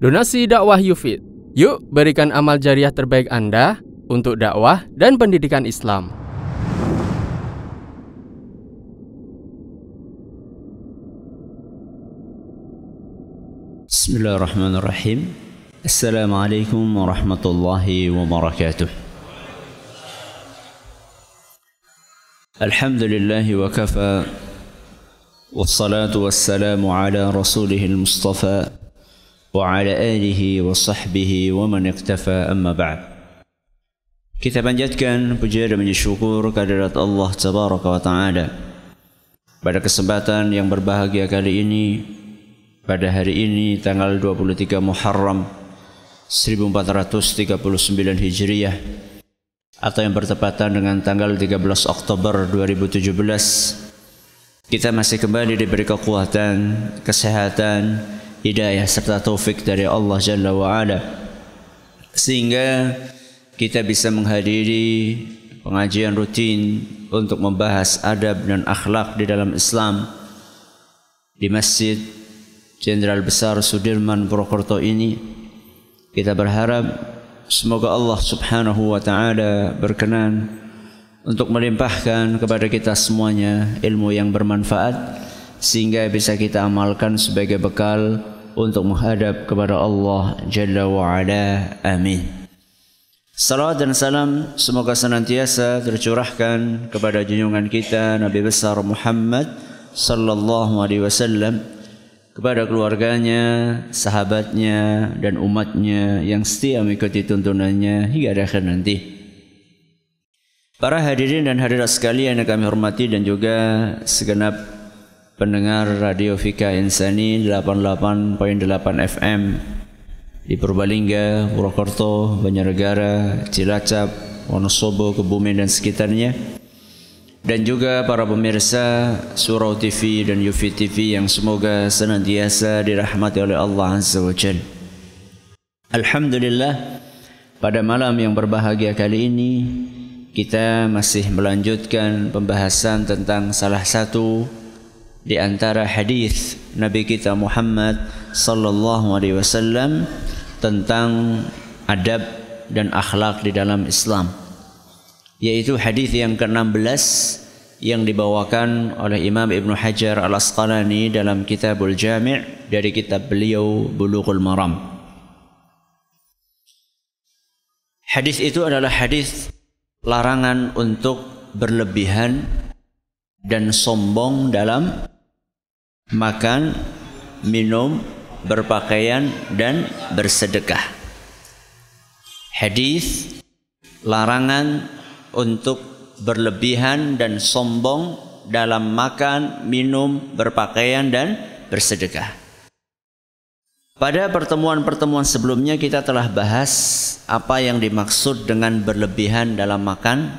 Donasi dakwah Yufid. Yuk berikan amal jariah terbaik Anda untuk dakwah dan pendidikan Islam. Bismillahirrahmanirrahim. Assalamualaikum warahmatullahi wabarakatuh. Alhamdulillah wa kafa wassalatu wassalamu ala rasulih al-mustafa wa sahbihi wa man iktafa amma ba'd. Kita panjatkan puja dan syukur kehadirat Allah tabaraka wa taala. Pada kesempatan yang berbahagia kali ini pada hari ini tanggal 23 Muharram 1439 Hijriah atau yang bertepatan dengan tanggal 13 Oktober 2017 kita masih kembali diberi kekuatan, kesehatan, hidayah serta taufik dari Allah Jalla wa Ala sehingga kita bisa menghadiri pengajian rutin untuk membahas adab dan akhlak di dalam Islam di Masjid Jenderal Besar Sudirman Purwokerto ini. Kita berharap semoga Allah Subhanahu wa taala berkenan untuk melimpahkan kepada kita semuanya ilmu yang bermanfaat sehingga bisa kita amalkan sebagai bekal untuk menghadap kepada Allah Jalla wa Ala. Amin. Salam dan salam semoga senantiasa tercurahkan kepada junjungan kita Nabi besar Muhammad sallallahu alaihi wasallam kepada keluarganya, sahabatnya, dan umatnya yang setia mengikuti tuntunannya hingga akhir nanti. Para hadirin dan hadirat sekalian yang kami hormati dan juga segenap pendengar Radio Fika Insani 88.8 FM di Purbalingga, Purwokerto, Banjarnegara, Cilacap, Wonosobo, Kebumen dan sekitarnya dan juga para pemirsa Surau TV dan Yufi TV yang semoga senantiasa dirahmati oleh Allah Azza wa Jal. Alhamdulillah pada malam yang berbahagia kali ini kita masih melanjutkan pembahasan tentang salah satu di antara hadis Nabi kita Muhammad sallallahu alaihi wasallam tentang adab dan akhlak di dalam Islam yaitu hadis yang ke-16 yang dibawakan oleh Imam Ibn Hajar Al-Asqalani dalam Kitabul Jami' dari kitab beliau Bulughul Maram. Hadis itu adalah hadis larangan untuk berlebihan dan sombong dalam makan, minum, berpakaian dan bersedekah. Hadis larangan untuk berlebihan dan sombong dalam makan, minum, berpakaian dan bersedekah. Pada pertemuan-pertemuan sebelumnya kita telah bahas apa yang dimaksud dengan berlebihan dalam makan,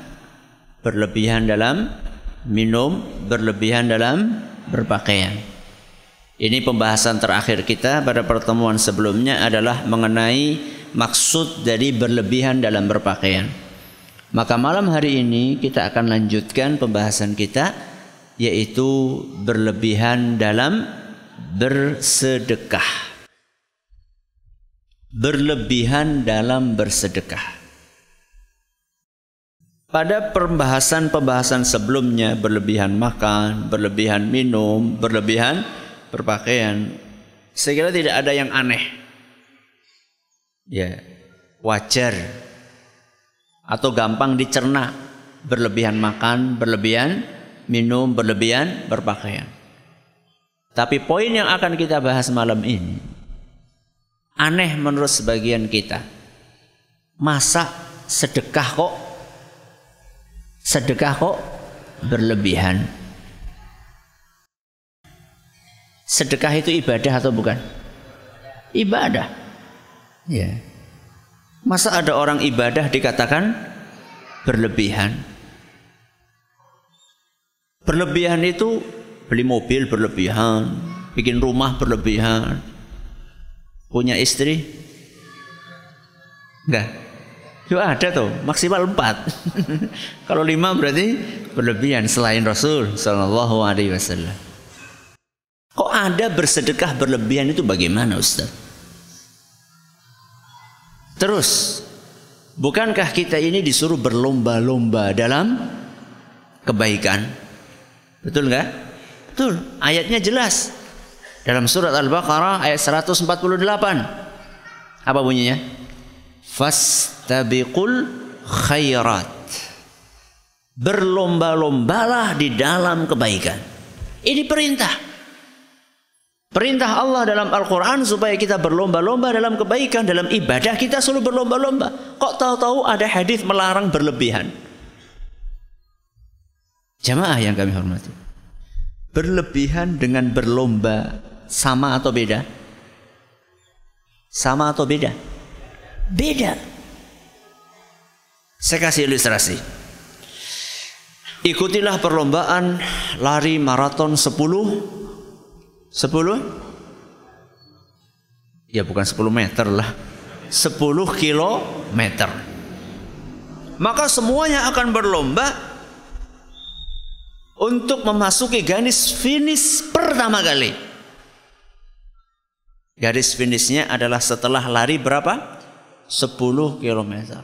berlebihan dalam minum, berlebihan dalam berpakaian. Ini pembahasan terakhir kita pada pertemuan sebelumnya adalah mengenai maksud dari berlebihan dalam berpakaian. Maka malam hari ini kita akan lanjutkan pembahasan kita yaitu berlebihan dalam bersedekah. Berlebihan dalam bersedekah. Pada pembahasan-pembahasan sebelumnya berlebihan makan, berlebihan minum, berlebihan berpakaian. Saya tidak ada yang aneh. Ya, wajar atau gampang dicerna berlebihan makan, berlebihan minum, berlebihan berpakaian. Tapi poin yang akan kita bahas malam ini aneh menurut sebagian kita. Masa sedekah kok sedekah kok berlebihan? Sedekah itu ibadah atau bukan? Ibadah. Ya. Yeah. Masa ada orang ibadah dikatakan berlebihan? Berlebihan itu beli mobil berlebihan, bikin rumah berlebihan, punya istri? Enggak. Itu ada tuh, maksimal empat. Kalau lima berarti berlebihan selain Rasul Shallallahu Alaihi Wasallam. Kok ada bersedekah berlebihan itu bagaimana Ustaz? Terus, bukankah kita ini disuruh berlomba-lomba dalam kebaikan? Betul nggak? Betul. Ayatnya jelas. Dalam surat Al-Baqarah ayat 148. Apa bunyinya? Fastabiqul khairat. Berlomba-lombalah di dalam kebaikan. Ini perintah. Perintah Allah dalam Al-Quran supaya kita berlomba-lomba dalam kebaikan, dalam ibadah kita selalu berlomba-lomba. Kok tahu-tahu ada hadis melarang berlebihan? Jamaah yang kami hormati. Berlebihan dengan berlomba sama atau beda? Sama atau beda? Beda. Saya kasih ilustrasi. Ikutilah perlombaan lari maraton 10 10 Ya bukan 10 meter lah 10 kilometer Maka semuanya akan berlomba Untuk memasuki garis finish pertama kali Garis finishnya adalah setelah lari berapa? 10 kilometer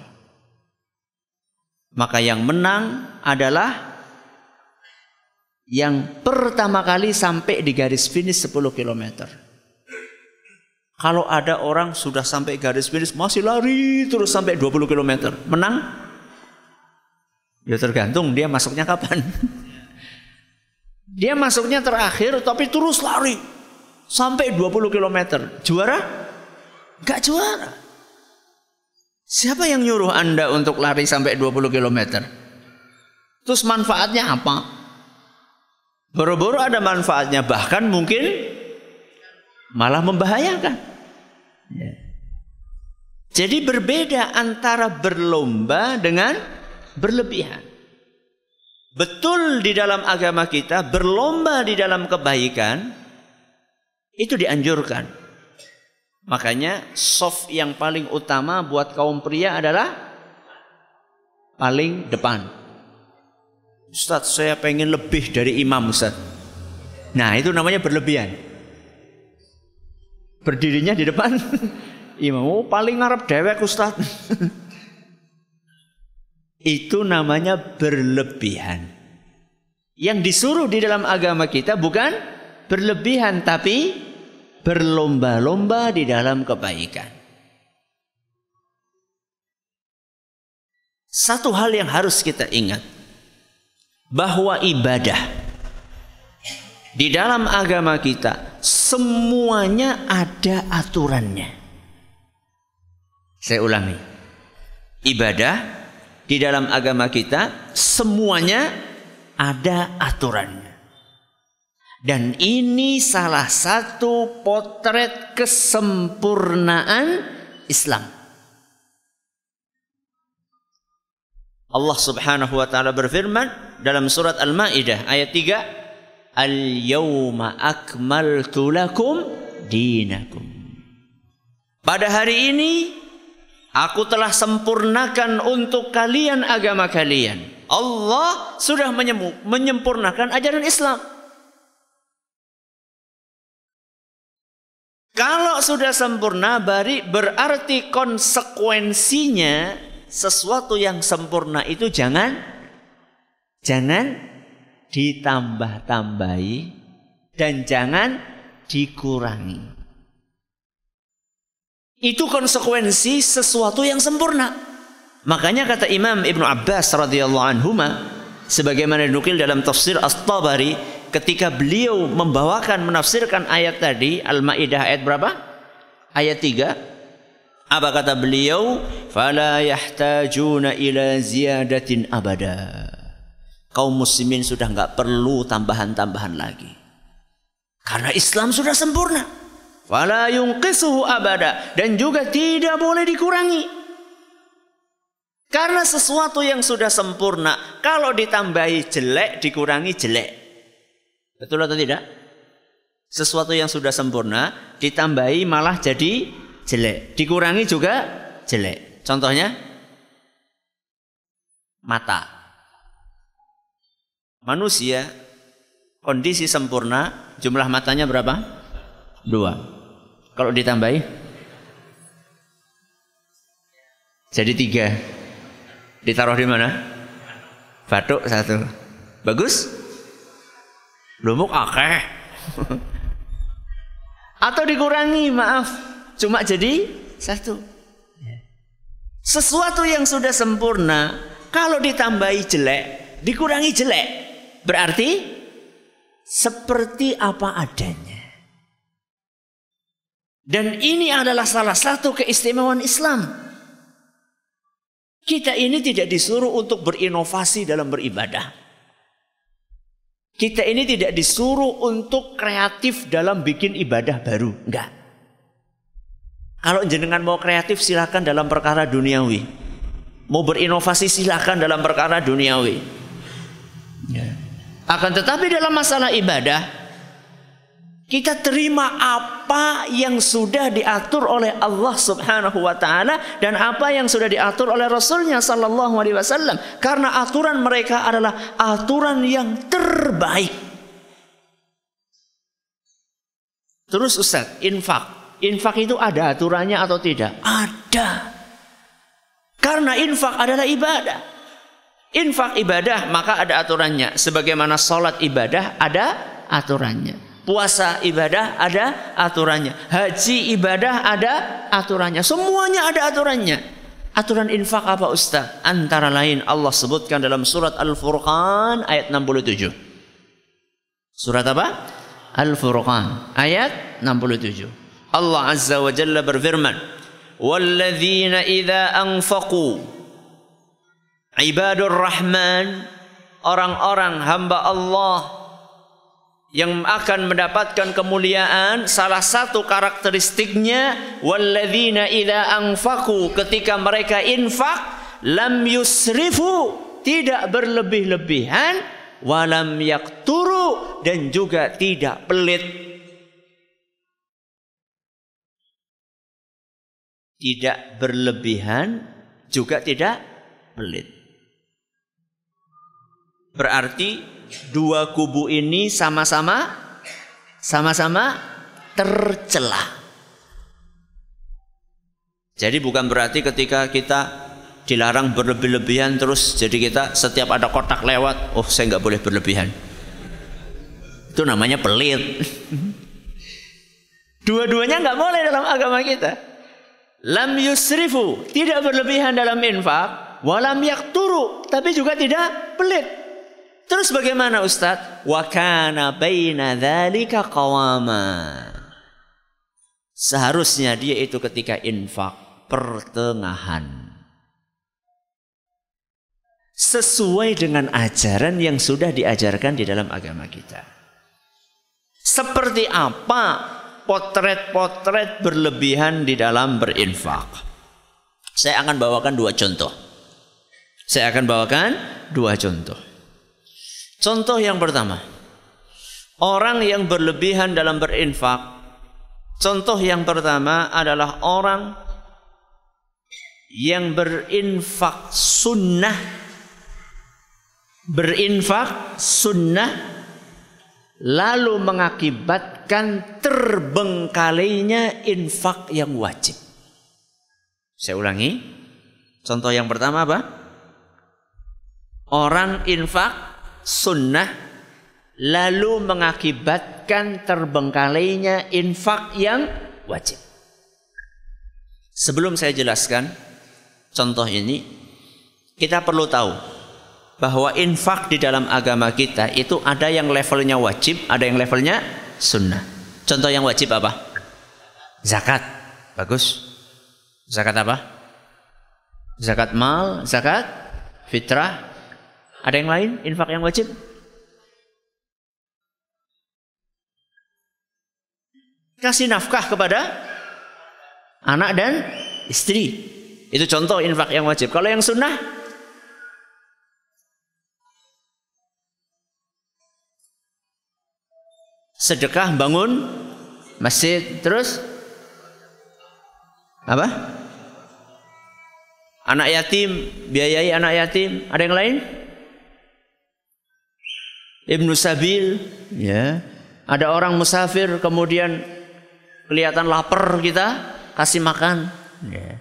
Maka yang menang adalah yang pertama kali sampai di garis finish 10 km. Kalau ada orang sudah sampai garis finish masih lari terus sampai 20 km, menang? Ya tergantung dia masuknya kapan. dia masuknya terakhir tapi terus lari sampai 20 km. Juara? Gak juara. Siapa yang nyuruh Anda untuk lari sampai 20 km? Terus manfaatnya apa? Boro-boro ada manfaatnya, bahkan mungkin malah membahayakan. Ya. Jadi berbeda antara berlomba dengan berlebihan. Betul di dalam agama kita berlomba di dalam kebaikan itu dianjurkan. Makanya soft yang paling utama buat kaum pria adalah paling depan. Ustaz saya pengen lebih dari imam Ustaz. Nah itu namanya berlebihan. Berdirinya di depan imam. Oh, paling ngarep dewek Ustaz. itu namanya berlebihan. Yang disuruh di dalam agama kita bukan berlebihan tapi berlomba-lomba di dalam kebaikan. Satu hal yang harus kita ingat bahwa ibadah di dalam agama kita semuanya ada aturannya. Saya ulangi. Ibadah di dalam agama kita semuanya ada aturannya. Dan ini salah satu potret kesempurnaan Islam. Allah Subhanahu wa taala berfirman dalam surat Al-Maidah ayat 3, "Al-yauma akmaltu lakum dinakum." Pada hari ini aku telah sempurnakan untuk kalian agama kalian. Allah sudah menyempurnakan ajaran Islam. Kalau sudah sempurna berarti konsekuensinya sesuatu yang sempurna itu jangan jangan ditambah-tambahi dan jangan dikurangi. Itu konsekuensi sesuatu yang sempurna. Makanya kata Imam Ibnu Abbas radhiyallahu anhu sebagaimana dinukil dalam tafsir As-Tabari ketika beliau membawakan menafsirkan ayat tadi Al-Maidah ayat berapa? Ayat 3 apa kata beliau? Fala yahtajuna ila ziyadatin abada. Kaum muslimin sudah nggak perlu tambahan-tambahan lagi. Karena Islam sudah sempurna. Fala yunqisuhu abada dan juga tidak boleh dikurangi. Karena sesuatu yang sudah sempurna, kalau ditambahi jelek, dikurangi jelek. Betul atau tidak? Sesuatu yang sudah sempurna, ditambahi malah jadi jelek. Dikurangi juga jelek. Contohnya mata. Manusia kondisi sempurna jumlah matanya berapa? Dua. Kalau ditambahi Jadi tiga. Ditaruh di mana? Batuk satu. Bagus? Lumuk akeh. Atau dikurangi, maaf. Cuma jadi satu. Sesuatu yang sudah sempurna, kalau ditambahi jelek, dikurangi jelek. Berarti seperti apa adanya. Dan ini adalah salah satu keistimewaan Islam. Kita ini tidak disuruh untuk berinovasi dalam beribadah. Kita ini tidak disuruh untuk kreatif dalam bikin ibadah baru. Enggak. Kalau jenengan mau kreatif silakan dalam perkara duniawi. Mau berinovasi silakan dalam perkara duniawi. Ya. Akan tetapi dalam masalah ibadah kita terima apa yang sudah diatur oleh Allah Subhanahu wa taala dan apa yang sudah diatur oleh Rasulnya sallallahu alaihi wasallam karena aturan mereka adalah aturan yang terbaik. Terus Ustaz, infak. Infak itu ada aturannya atau tidak? Ada. Karena infak adalah ibadah. Infak ibadah maka ada aturannya. Sebagaimana sholat ibadah ada aturannya. Puasa ibadah ada aturannya. Haji ibadah ada aturannya. Semuanya ada aturannya. Aturan infak apa Ustaz? Antara lain Allah sebutkan dalam surat Al-Furqan ayat 67. Surat apa? Al-Furqan ayat 67. Allah Azza wa Jalla berfirman, "Walladzina idza anfaqu" Ibadur Rahman, orang-orang hamba Allah yang akan mendapatkan kemuliaan salah satu karakteristiknya walladzina idza anfaqu ketika mereka infak lam yusrifu tidak berlebih-lebihan walam yakturu dan juga tidak pelit. Tidak berlebihan juga tidak pelit. Berarti dua kubu ini sama-sama sama-sama tercela. Jadi bukan berarti ketika kita dilarang berlebih-lebihan terus jadi kita setiap ada kotak lewat, oh saya nggak boleh berlebihan. Itu namanya pelit. Dua-duanya nggak boleh dalam agama kita. Lam yusrifu, tidak berlebihan dalam infak, walam yakturu, tapi juga tidak pelit. Terus bagaimana Ustaz? Wa kana baina qawama. Seharusnya dia itu ketika infak pertengahan. Sesuai dengan ajaran yang sudah diajarkan di dalam agama kita. Seperti apa potret-potret berlebihan di dalam berinfak? Saya akan bawakan dua contoh. Saya akan bawakan dua contoh. Contoh yang pertama, orang yang berlebihan dalam berinfak. Contoh yang pertama adalah orang yang berinfak sunnah berinfak sunnah lalu mengakibatkan terbengkalainya infak yang wajib. Saya ulangi. Contoh yang pertama apa? Orang infak sunnah lalu mengakibatkan terbengkalainya infak yang wajib. Sebelum saya jelaskan contoh ini, kita perlu tahu bahwa infak di dalam agama kita itu ada yang levelnya wajib, ada yang levelnya sunnah. Contoh yang wajib apa? Zakat. Bagus. Zakat apa? Zakat mal, zakat fitrah, ada yang lain infak yang wajib? Kasih nafkah kepada anak dan istri. Itu contoh infak yang wajib. Kalau yang sunnah sedekah bangun masjid terus apa? Anak yatim, biayai anak yatim. Ada yang lain? Ibnu Sabil, ya. Ada orang musafir kemudian kelihatan lapar kita kasih makan, ya.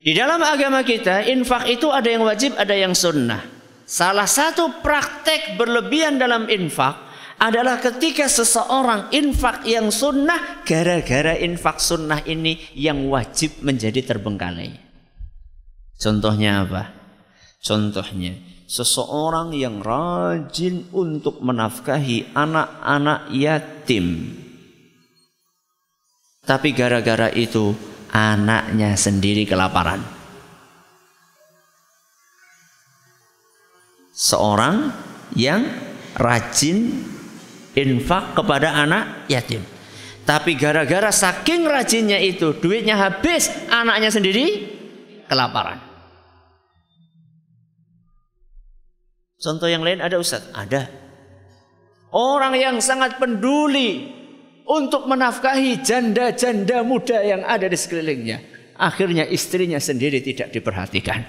Di dalam agama kita, infak itu ada yang wajib, ada yang sunnah. Salah satu praktek berlebihan dalam infak adalah ketika seseorang infak yang sunnah, gara-gara infak sunnah ini yang wajib menjadi terbengkalai. Contohnya apa? Contohnya, seseorang yang rajin untuk menafkahi anak-anak yatim. Tapi gara-gara itu anaknya sendiri kelaparan. Seorang yang rajin infak kepada anak yatim. Tapi gara-gara saking rajinnya itu, duitnya habis, anaknya sendiri kelaparan. Contoh yang lain ada Ustaz? Ada. Orang yang sangat peduli untuk menafkahi janda-janda muda yang ada di sekelilingnya. Akhirnya istrinya sendiri tidak diperhatikan.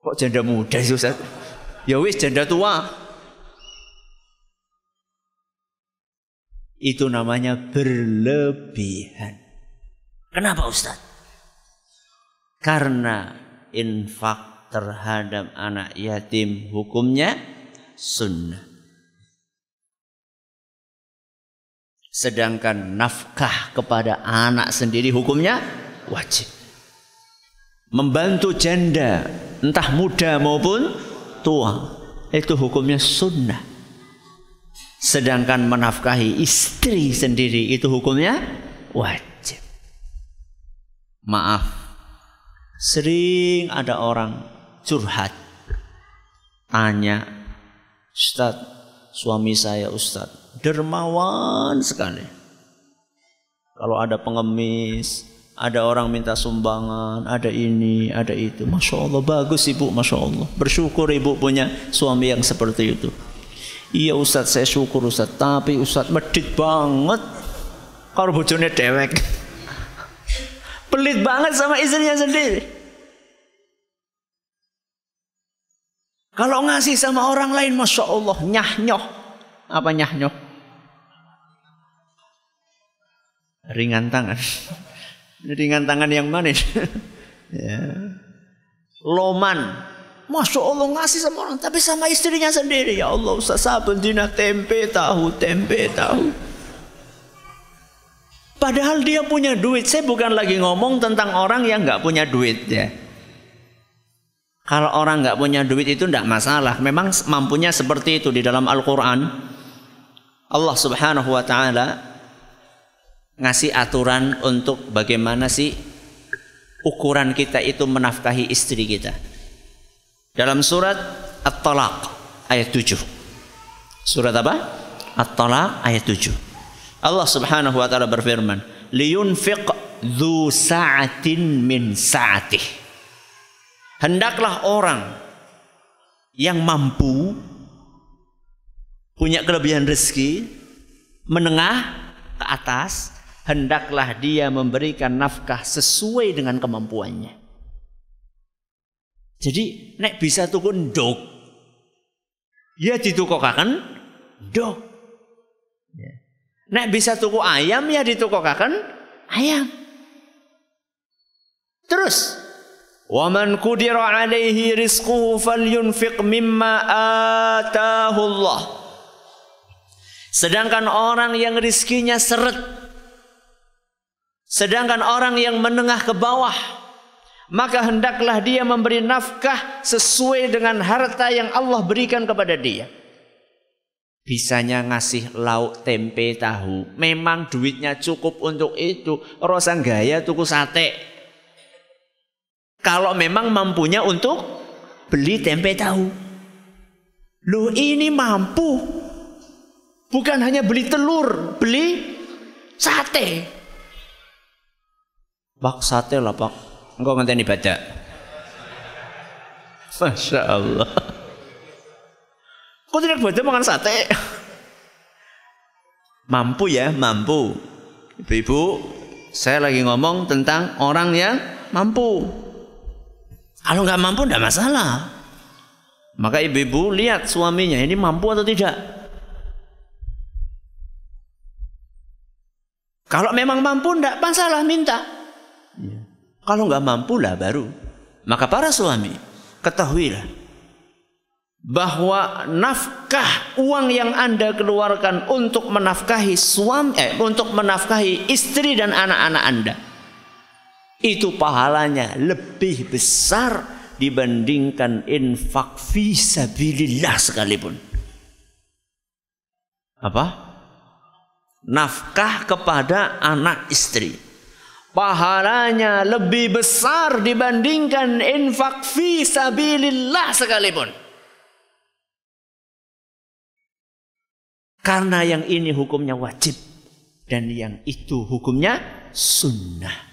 Kok janda muda sih Ustaz? Ya wis janda tua. Itu namanya berlebihan. Kenapa Ustaz? Karena infak terhadap anak yatim hukumnya sunnah. Sedangkan nafkah kepada anak sendiri hukumnya wajib. Membantu janda entah muda maupun tua itu hukumnya sunnah. Sedangkan menafkahi istri sendiri itu hukumnya wajib. Maaf, sering ada orang curhat. Tanya, Ustaz, suami saya Ustaz, dermawan sekali. Kalau ada pengemis, ada orang minta sumbangan, ada ini, ada itu. Masya Allah, bagus ibu, Masya Allah. Bersyukur ibu punya suami yang seperti itu. Iya Ustaz, saya syukur Ustaz. Tapi Ustaz medit banget. Kalau bojone dewek. Pelit banget sama istrinya sendiri. Kalau ngasih sama orang lain, masya Allah, nyah Apa nyah Ringan tangan. Ringan tangan yang manis. ya. Loman. Masya Allah ngasih sama orang. Tapi sama istrinya sendiri. Ya Allah Ustaz saben dina tempe tahu. Tempe tahu. Padahal dia punya duit. Saya bukan lagi ngomong tentang orang yang nggak punya duit ya. Kalau orang nggak punya duit itu tidak masalah. Memang mampunya seperti itu di dalam Al-Quran. Allah Subhanahu Wa Taala ngasih aturan untuk bagaimana sih ukuran kita itu menafkahi istri kita. Dalam surat At-Talaq ayat 7. Surat apa? At-Talaq ayat 7. Allah Subhanahu wa taala berfirman, "Liyunfiq dzu sa'atin min sa'atihi." Hendaklah orang yang mampu punya kelebihan rezeki menengah ke atas hendaklah dia memberikan nafkah sesuai dengan kemampuannya. Jadi nek bisa tuku ndok ya ditukokaken ndok. Nek bisa tuku ayam ya ditukokaken ayam. Terus Wa man qudira alaihi rizquhu falyunfiq mimma ataahu Allah. Sedangkan orang yang rizkinya seret. Sedangkan orang yang menengah ke bawah. Maka hendaklah dia memberi nafkah sesuai dengan harta yang Allah berikan kepada dia. Bisanya ngasih lauk tempe tahu. Memang duitnya cukup untuk itu. Rosang gaya tuku sate kalau memang mampunya untuk beli tempe tahu. Loh ini mampu. Bukan hanya beli telur, beli sate. Pak sate lah pak. Engkau ngenteni baca. Masya Allah. Kok tidak baca makan sate? Mampu ya, mampu. Ibu-ibu, saya lagi ngomong tentang orang yang mampu. Kalau nggak mampu tidak masalah. Maka ibu-ibu lihat suaminya ini mampu atau tidak. Kalau memang mampu tidak masalah minta. Ya. Kalau nggak mampu lah baru. Maka para suami, ketahuilah bahwa nafkah uang yang Anda keluarkan untuk menafkahi suami eh untuk menafkahi istri dan anak-anak Anda itu pahalanya lebih besar dibandingkan infak fi sabilillah sekalipun. Apa? Nafkah kepada anak istri. Pahalanya lebih besar dibandingkan infak fi sabilillah sekalipun. Karena yang ini hukumnya wajib dan yang itu hukumnya sunnah.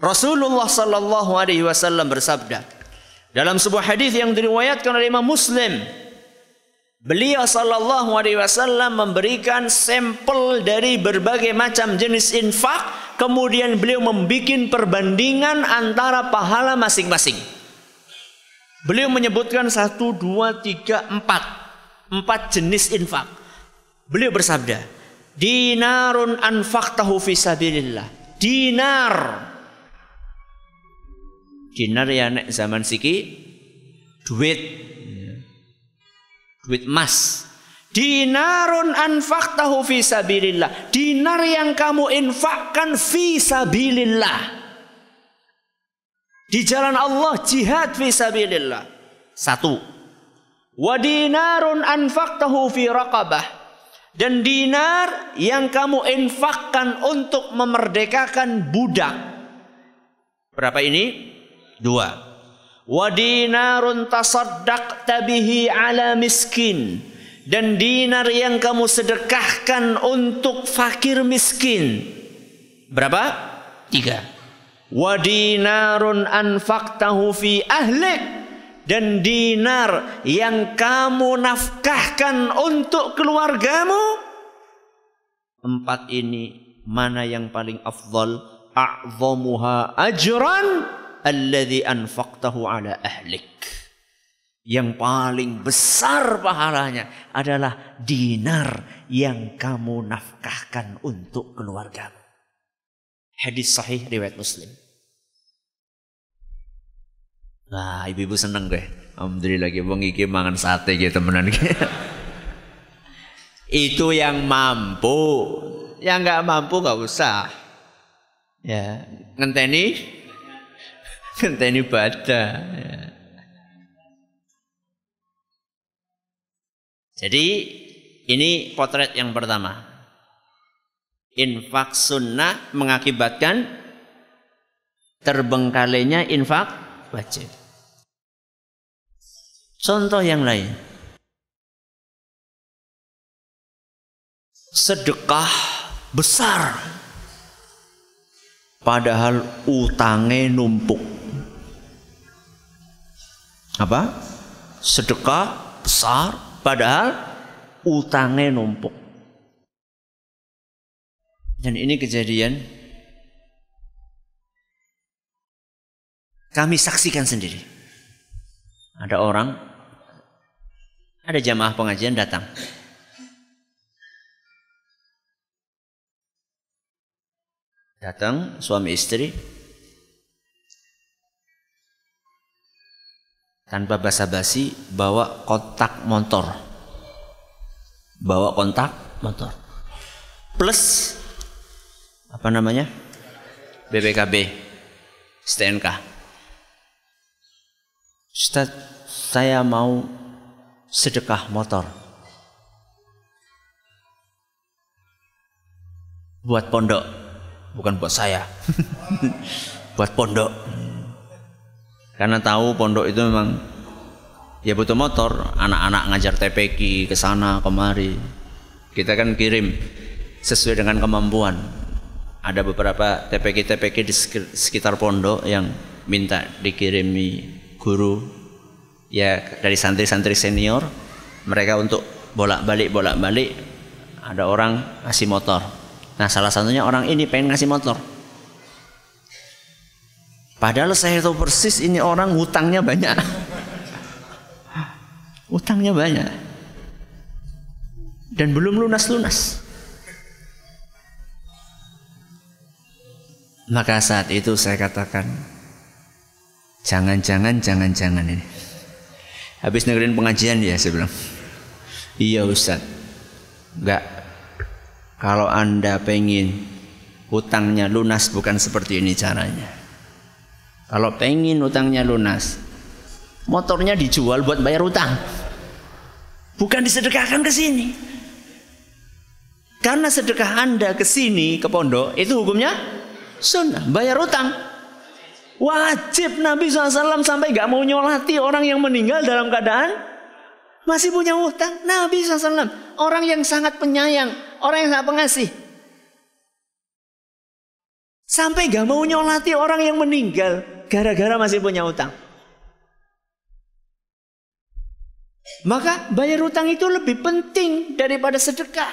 Rasulullah sallallahu alaihi wasallam bersabda dalam sebuah hadis yang diriwayatkan oleh Imam Muslim Beliau sallallahu alaihi wasallam memberikan sampel dari berbagai macam jenis infak kemudian beliau membuat perbandingan antara pahala masing-masing. Beliau menyebutkan satu, dua, tiga, empat. Empat jenis infak. Beliau bersabda, Dinarun anfaqtahu fi sabilillah. Dinar dinar ya nek zaman siki duit. Duit emas. Dinarun anfaqtahu fi sabilillah. Dinar yang kamu infakkan fi sabilillah. Di jalan Allah jihad fi sabilillah. Satu. Wa dinarun anfaqtahu fi raqabah. Dan dinar yang kamu infakkan untuk memerdekakan budak. Berapa ini Dua. Wadinarun tasaddaq tabihi ala miskin. Dan dinar yang kamu sedekahkan untuk fakir miskin. Berapa? Tiga. Wadinarun anfaqtahu fi ahlik. Dan dinar yang kamu nafkahkan untuk keluargamu. Empat ini mana yang paling afdal? A'zamuha ajran alladhi anfaqtahu ala ahlik. Yang paling besar pahalanya adalah dinar yang kamu nafkahkan untuk keluarga. Hadis sahih riwayat Muslim. Nah, ibu-ibu seneng gue. Alhamdulillah lagi wong iki mangan sate gitu temenan Itu yang mampu. Yang nggak mampu nggak usah. Ya, ngenteni Genteni baca. Ya. Jadi ini potret yang pertama. Infak sunnah mengakibatkan terbengkalainya infak wajib. Contoh yang lain. Sedekah besar. Padahal utangnya numpuk apa? Sedekah besar padahal utangnya numpuk. Dan ini kejadian. Kami saksikan sendiri. Ada orang ada jamaah pengajian datang. Datang suami istri tanpa basa-basi bawa kontak motor. Bawa kontak motor. Plus apa namanya? BPKB STNK Ustaz saya mau sedekah motor. Buat pondok bukan buat saya. Buat pondok karena tahu pondok itu memang ya butuh motor, anak-anak ngajar TPQ ke sana kemari. Kita kan kirim sesuai dengan kemampuan. Ada beberapa TPQ-TPQ di sekitar pondok yang minta dikirimi guru ya dari santri-santri senior mereka untuk bolak-balik bolak-balik ada orang ngasih motor. Nah, salah satunya orang ini pengen ngasih motor. Padahal saya tahu persis ini orang hutangnya banyak. Hutangnya banyak. Dan belum lunas-lunas. Maka saat itu saya katakan, jangan-jangan, jangan-jangan ini. Habis dengerin pengajian ya saya bilang, iya Ustaz, enggak. Kalau anda pengen hutangnya lunas bukan seperti ini caranya. Kalau pengen hutangnya lunas, motornya dijual buat bayar hutang. Bukan disedekahkan ke sini. Karena sedekah Anda ke sini ke pondok itu hukumnya sunnah, bayar utang. Wajib Nabi SAW sampai gak mau nyolati orang yang meninggal dalam keadaan masih punya utang. Nabi SAW orang yang sangat penyayang, orang yang sangat pengasih. Sampai gak mau nyolati orang yang meninggal gara-gara masih punya utang. Maka bayar utang itu lebih penting daripada sedekah.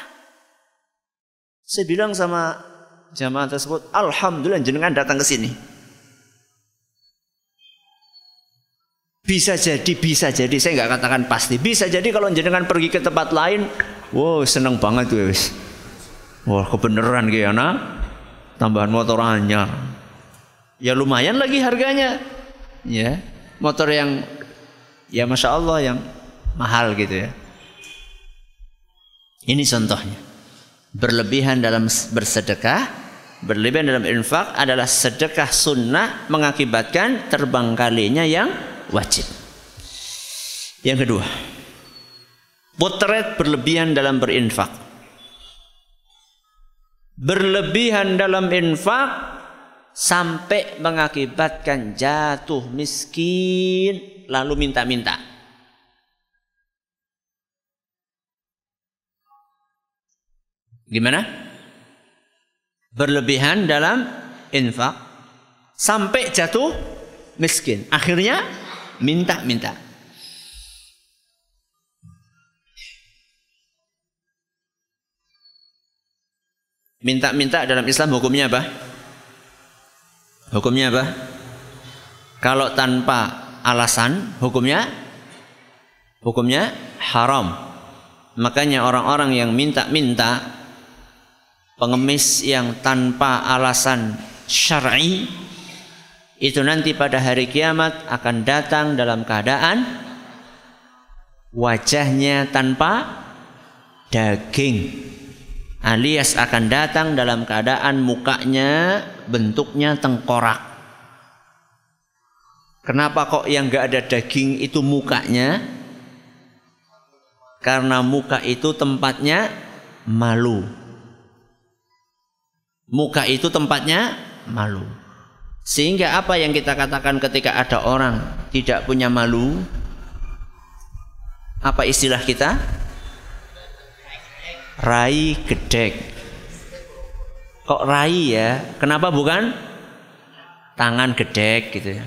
Saya bilang sama jamaah tersebut, Alhamdulillah jenengan datang ke sini. Bisa jadi, bisa jadi. Saya nggak katakan pasti. Bisa jadi kalau jenengan pergi ke tempat lain, wow seneng banget tuh. Wah kebenaran kayaknya. Tambahan motor anyar. Ya lumayan lagi harganya. Ya, motor yang ya masya Allah yang mahal gitu ya. Ini contohnya. Berlebihan dalam bersedekah, berlebihan dalam infak adalah sedekah sunnah mengakibatkan terbang kalinya yang wajib. Yang kedua, potret berlebihan dalam berinfak. Berlebihan dalam infak sampai mengakibatkan jatuh miskin lalu minta-minta. Gimana? Berlebihan dalam infak sampai jatuh miskin. Akhirnya minta-minta. Minta-minta dalam Islam hukumnya apa? Hukumnya apa? Kalau tanpa alasan, hukumnya hukumnya haram. Makanya orang-orang yang minta-minta pengemis yang tanpa alasan syar'i itu nanti pada hari kiamat akan datang dalam keadaan wajahnya tanpa daging alias akan datang dalam keadaan mukanya bentuknya tengkorak kenapa kok yang gak ada daging itu mukanya karena muka itu tempatnya malu muka itu tempatnya malu sehingga apa yang kita katakan ketika ada orang tidak punya malu? Apa istilah kita? Rai gedek. Kok rai ya? Kenapa bukan tangan gedek gitu ya?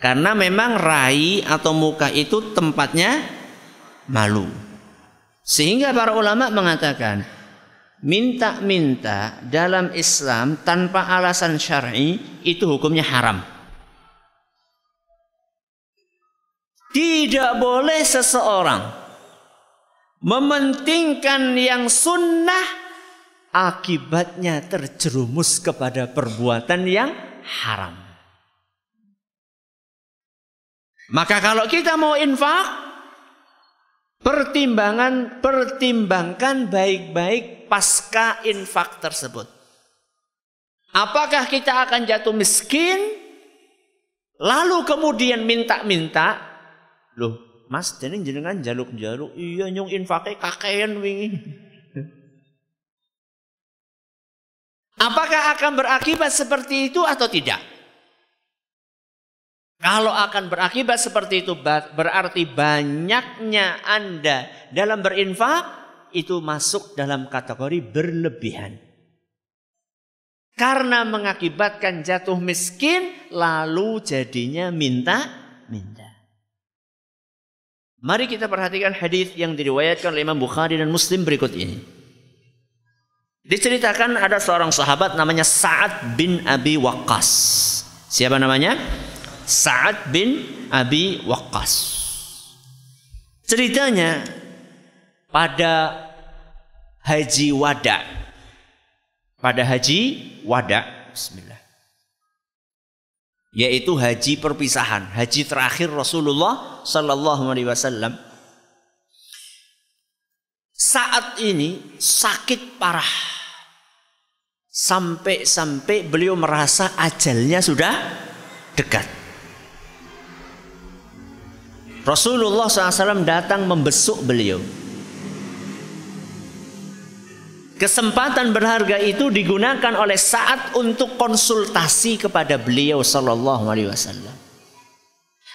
Karena memang rai atau muka itu tempatnya malu. Sehingga para ulama mengatakan minta-minta dalam Islam tanpa alasan syar'i itu hukumnya haram. Tidak boleh seseorang mementingkan yang sunnah akibatnya terjerumus kepada perbuatan yang haram. Maka kalau kita mau infak Pertimbangan pertimbangkan baik-baik pasca infak tersebut. Apakah kita akan jatuh miskin? Lalu kemudian minta-minta, loh, Mas, jadi jenengan jaluk-jaluk, iya nyung infaknya kakean wingi. Apakah akan berakibat seperti itu atau tidak? Kalau akan berakibat seperti itu berarti banyaknya Anda dalam berinfak itu masuk dalam kategori berlebihan. Karena mengakibatkan jatuh miskin lalu jadinya minta-minta. Mari kita perhatikan hadis yang diriwayatkan oleh Imam Bukhari dan Muslim berikut ini. Diceritakan ada seorang sahabat namanya Sa'ad bin Abi Waqqas. Siapa namanya? Sa'ad bin Abi Waqqas. Ceritanya pada haji wada. Pada haji wada. Bismillah. yaitu haji perpisahan, haji terakhir Rasulullah sallallahu alaihi wasallam. Saat ini sakit parah. Sampai-sampai beliau merasa ajalnya sudah dekat. Rasulullah SAW datang membesuk beliau. Kesempatan berharga itu digunakan oleh saat untuk konsultasi kepada beliau sallallahu alaihi wasallam.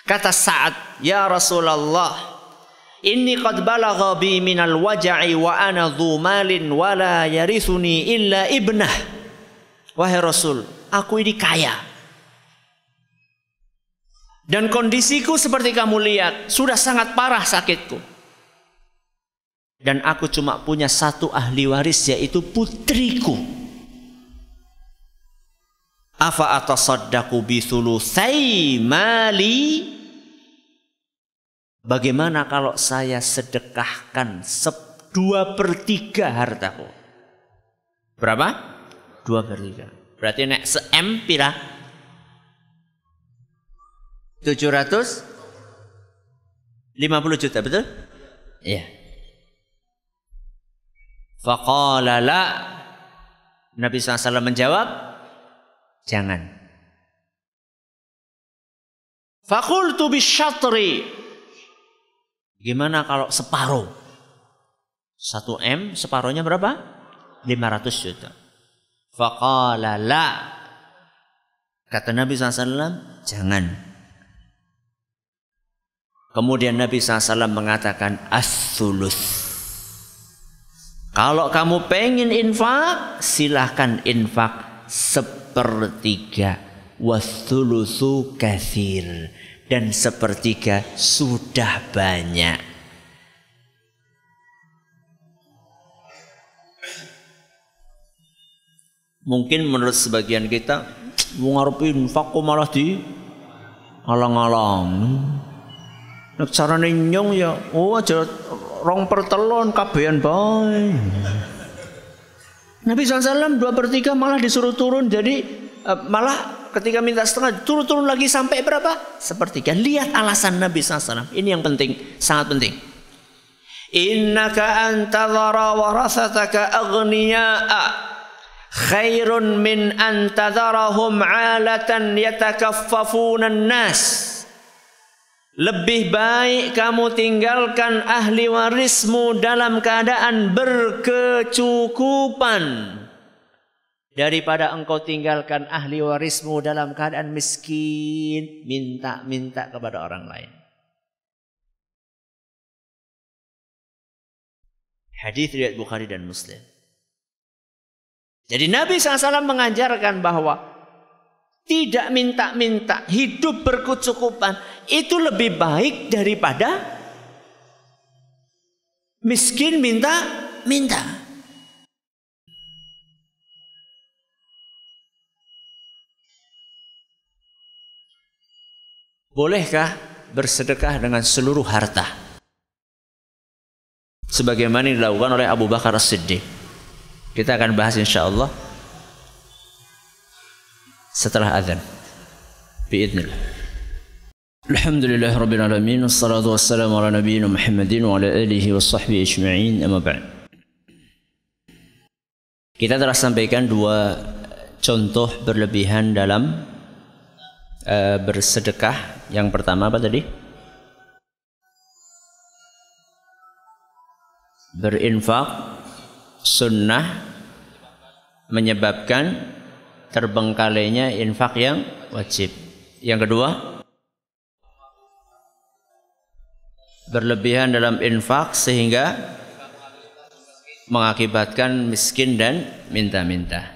Kata Sa'ad, "Ya Rasulullah, inni qad balagha bi minal waja'i wa ana dhu malin wa la yarithuni illa ibnah." Wahai Rasul, aku ini kaya. Dan kondisiku seperti kamu lihat, sudah sangat parah sakitku. Dan aku cuma punya satu ahli waris yaitu putriku. Afa atasaddaqu bi thulutsai mali? Bagaimana kalau saya sedekahkan dua per tiga hartaku? Berapa? Dua per tiga. Berarti nek se-M pira? 750 juta, betul? Iya. Faqala la. Nabi SAW menjawab, jangan. Fakultu bisyatri. Gimana kalau separuh? Satu M, separuhnya berapa? 500 juta. Faqala la. Kata Nabi SAW, jangan. Kemudian Nabi SAW mengatakan, as-thuluth. Kalau kamu pengen infak, silahkan infak sepertiga. Wasulusu kathir. Dan sepertiga sudah banyak. Mungkin menurut sebagian kita, ngarep infak kok malah di alang-alang. Nek carane nyong ya, oh aja rong pertelon kabehan bae. Nabi SAW dua per tiga malah disuruh turun jadi uh, malah ketika minta setengah turun-turun lagi sampai berapa? Sepertiga. Lihat alasan Nabi SAW. Ini yang penting, sangat penting. Innaka antadhara warasataka aghniya'a khairun min antadharahum 'alatan yatakaffafuna an-nas. Lebih baik kamu tinggalkan ahli warismu dalam keadaan berkecukupan daripada engkau tinggalkan ahli warismu dalam keadaan miskin, minta-minta kepada orang lain. Hadis riwayat Bukhari dan Muslim. Jadi Nabi SAW mengajarkan bahwa tidak minta-minta, hidup berkecukupan itu lebih baik daripada miskin minta-minta. Bolehkah bersedekah dengan seluruh harta? Sebagaimana dilakukan oleh Abu Bakar As-Siddiq. Kita akan bahas insya Allah setelah azan. Biidznillah. Alhamdulillah Rabbil Alamin Wassalatu wassalamu ala nabiyina Muhammadin Wa ala alihi wa sahbihi ajma'in Amma Kita telah sampaikan dua contoh berlebihan dalam uh, bersedekah Yang pertama apa tadi? Berinfak Sunnah Menyebabkan terbengkalainya infak yang wajib. Yang kedua, berlebihan dalam infak sehingga mengakibatkan miskin dan minta-minta.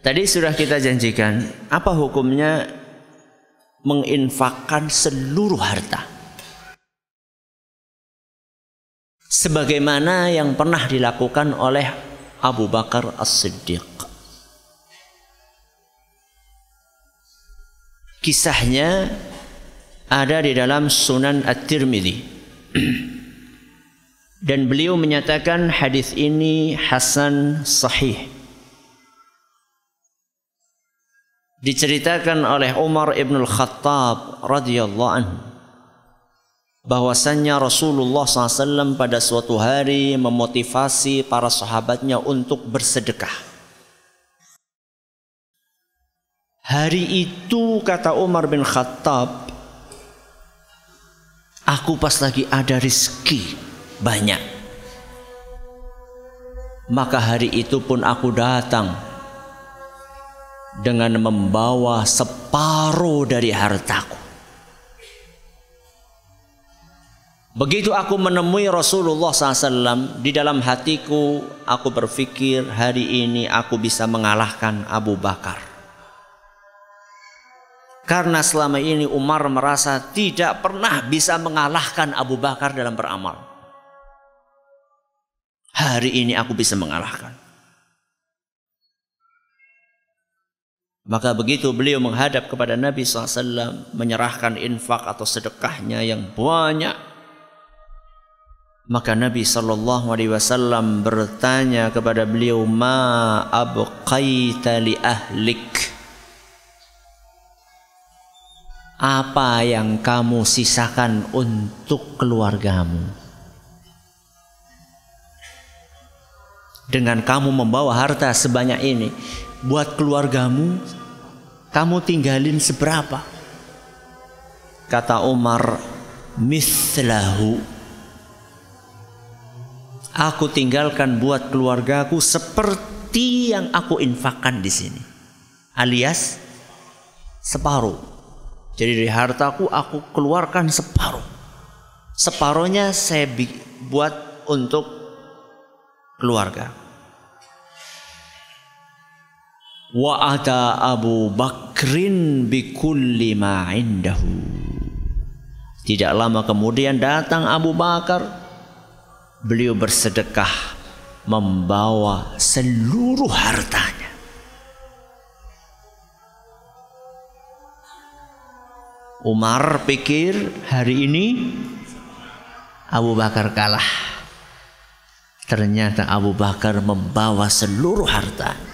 Tadi sudah kita janjikan, apa hukumnya menginfakkan seluruh harta? Sebagaimana yang pernah dilakukan oleh Abu Bakar As-Siddiq. Kisahnya ada di dalam Sunan At-Tirmidzi. Dan beliau menyatakan hadis ini hasan sahih. Diceritakan oleh Umar ibn al-Khattab radhiyallahu anhu bahwasannya Rasulullah SAW pada suatu hari memotivasi para sahabatnya untuk bersedekah. Hari itu kata Umar bin Khattab, aku pas lagi ada rizki banyak. Maka hari itu pun aku datang dengan membawa separuh dari hartaku. Begitu aku menemui Rasulullah SAW di dalam hatiku, aku berpikir hari ini aku bisa mengalahkan Abu Bakar. Karena selama ini Umar merasa tidak pernah bisa mengalahkan Abu Bakar dalam beramal. Hari ini aku bisa mengalahkan. Maka begitu beliau menghadap kepada Nabi SAW menyerahkan infak atau sedekahnya yang banyak. Maka Nabi Wasallam bertanya kepada beliau, Ma abqaita li ahlik? Apa yang kamu sisakan untuk keluargamu? Dengan kamu membawa harta sebanyak ini, buat keluargamu kamu tinggalin seberapa? Kata Umar, mislahu. Aku tinggalkan buat keluargaku seperti yang aku infakkan di sini. Alias separuh. Jadi dari hartaku aku keluarkan separuh. Separuhnya saya buat untuk keluarga. Wa ata Abu Bakrin bikulli ma indahu. Tidak lama kemudian datang Abu Bakar. Beliau bersedekah membawa seluruh hartanya. Umar pikir hari ini Abu Bakar kalah. Ternyata Abu Bakar membawa seluruh hartanya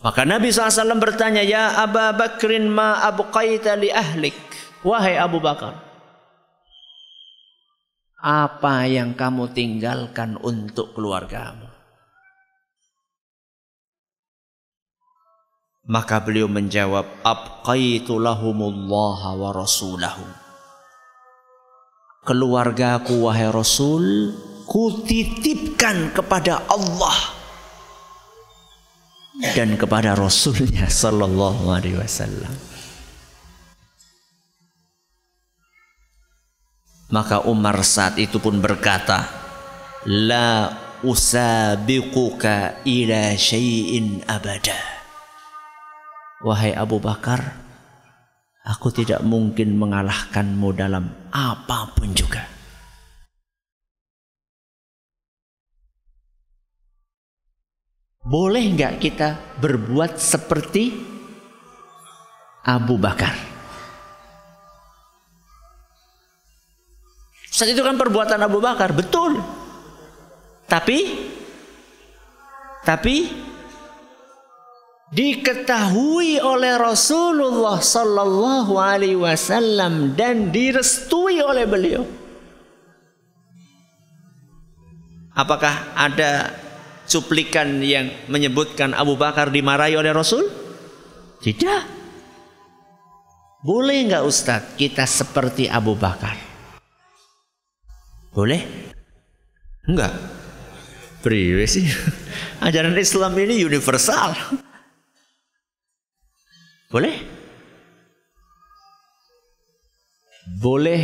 Maka Nabi SAW bertanya, Ya Abu Bakrin ma abqaita li ahlik. Wahai Abu Bakar. Apa yang kamu tinggalkan untuk keluargamu? Maka beliau menjawab, Abqaitu lahumullah wa rasulahu. Keluargaku wahai Rasul, kutitipkan kepada Allah dan kepada Rasulnya Sallallahu Alaihi Wasallam. Maka Umar saat itu pun berkata, La usabiquka ila syai'in abada. Wahai Abu Bakar, aku tidak mungkin mengalahkanmu dalam apa pun juga. Boleh nggak kita berbuat seperti Abu Bakar? Saat itu kan perbuatan Abu Bakar, betul. Tapi tapi diketahui oleh Rasulullah sallallahu alaihi wasallam dan direstui oleh beliau. Apakah ada cuplikan yang menyebutkan Abu Bakar dimarahi oleh Rasul? Tidak. Boleh nggak Ustadz kita seperti Abu Bakar? Boleh? Enggak. Priwe sih. Ajaran Islam ini universal. Boleh? Boleh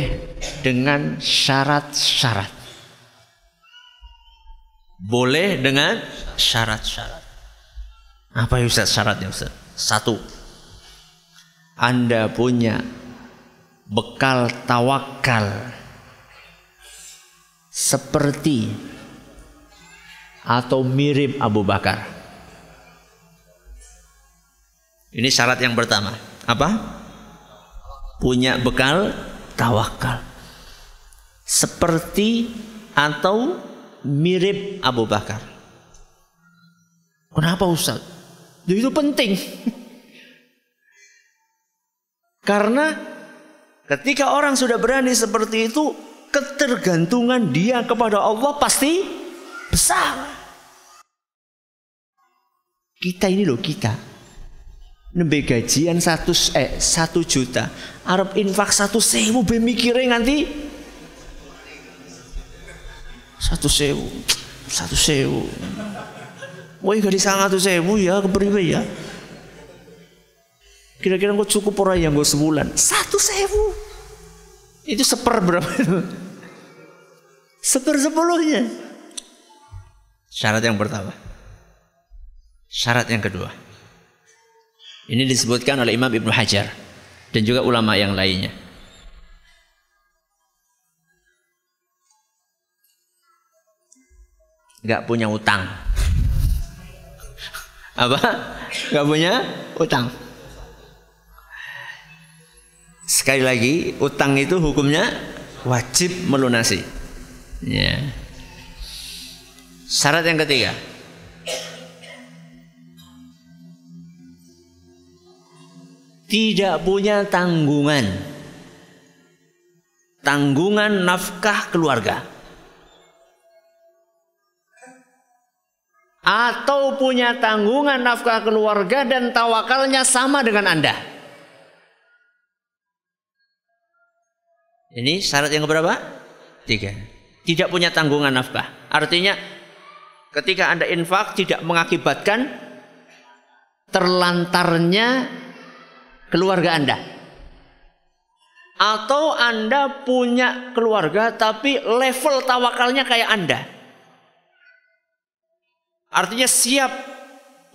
dengan syarat-syarat. Boleh dengan syarat-syarat. Apa ya Ustaz syaratnya Ustaz? Satu. Anda punya bekal tawakal seperti atau mirip Abu Bakar. Ini syarat yang pertama. Apa? Punya bekal tawakal. Seperti atau mirip Abu Bakar. Kenapa Ustaz? Itu penting. Karena ketika orang sudah berani seperti itu, ketergantungan dia kepada Allah pasti besar. Kita ini loh kita. Nembe gajian satu eh satu juta. Arab infak satu sewu be nganti satu sewu satu sewu. Woi gak sangat satu sewu ya kepriwe ya. Kira-kira gue cukup orang yang gue sebulan satu sewu. Itu seper berapa itu? Seper sepuluhnya. Syarat yang pertama. Syarat yang kedua. Ini disebutkan oleh Imam Ibnu Hajar dan juga ulama yang lainnya. Gak punya utang. Apa? Gak punya utang. Sekali lagi, utang itu hukumnya wajib melunasi. Ya. Syarat yang ketiga, tidak punya tanggungan. Tanggungan nafkah keluarga. Atau punya tanggungan nafkah keluarga dan tawakalnya sama dengan Anda. Ini syarat yang berapa? Tiga. Tidak punya tanggungan nafkah. Artinya ketika Anda infak tidak mengakibatkan terlantarnya keluarga Anda. Atau Anda punya keluarga tapi level tawakalnya kayak Anda. Artinya siap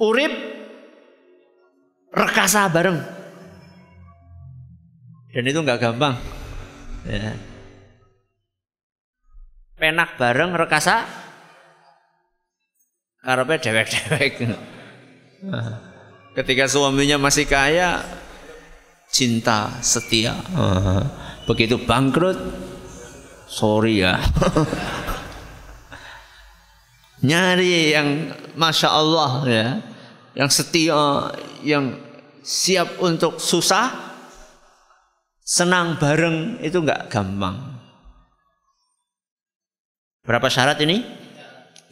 urip rekasa bareng. Dan itu nggak gampang. Ya. Penak bareng rekasa karena dewek-dewek. Ketika suaminya masih kaya, cinta setia. Begitu bangkrut, sorry ya. Nyari yang masya Allah ya, yang setia, yang siap untuk susah, senang bareng itu nggak gampang. Berapa syarat ini?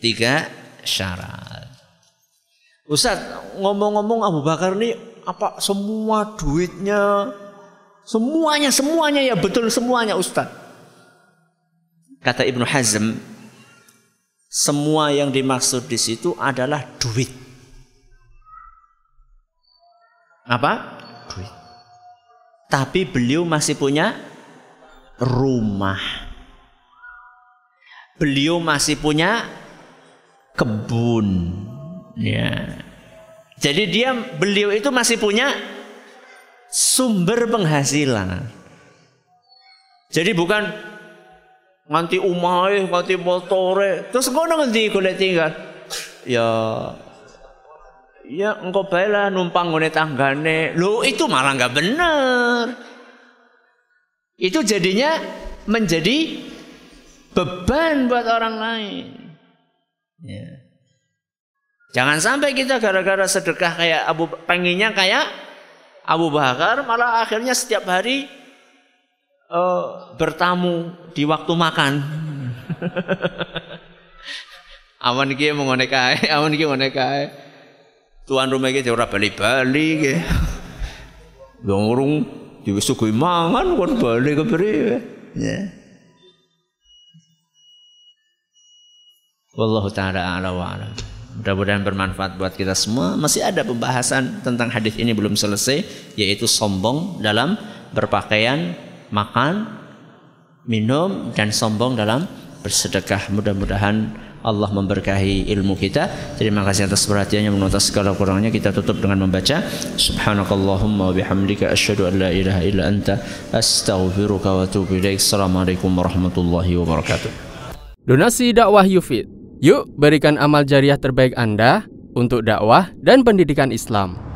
Tiga syarat. Ustaz ngomong-ngomong Abu Bakar ini apa semua duitnya semuanya semuanya ya betul semuanya Ustaz. Kata Ibnu Hazm semua yang dimaksud di situ adalah duit. Apa? Duit. Tapi beliau masih punya rumah. Beliau masih punya kebun. Ya. Jadi dia beliau itu masih punya sumber penghasilan. Jadi bukan nganti umai, nganti motore, terus ngono nganti golek tinggal. Ya Ya engkau baiklah numpang ngone tanggane. Lo itu malah nggak benar. Itu jadinya menjadi beban buat orang lain. Ya. Jangan sampai kita gara-gara sedekah kayak Abu pengennya kayak Abu Bakar malah akhirnya setiap hari uh, bertamu di waktu makan. awan iki mau kae, awan iki ngene kae. Tuan rumah iki ora bali-bali iki. Wong urung diwisuguhi mangan kon bali kepriye. Ya. Wallahu taala ala wa alam. Mudah-mudahan bermanfaat buat kita semua. Masih ada pembahasan tentang hadis ini belum selesai, yaitu sombong dalam berpakaian, makan, minum, dan sombong dalam bersedekah. Mudah-mudahan Allah memberkahi ilmu kita. Terima kasih atas perhatiannya menonton segala kurangnya. Kita tutup dengan membaca Subhanakallahumma wa bihamdika asyhadu an la ilaha illa anta astaghfiruka wa atubu ilaik. Assalamualaikum warahmatullahi wabarakatuh. Donasi dakwah Yufid Yuk berikan amal jariah terbaik Anda untuk dakwah dan pendidikan Islam.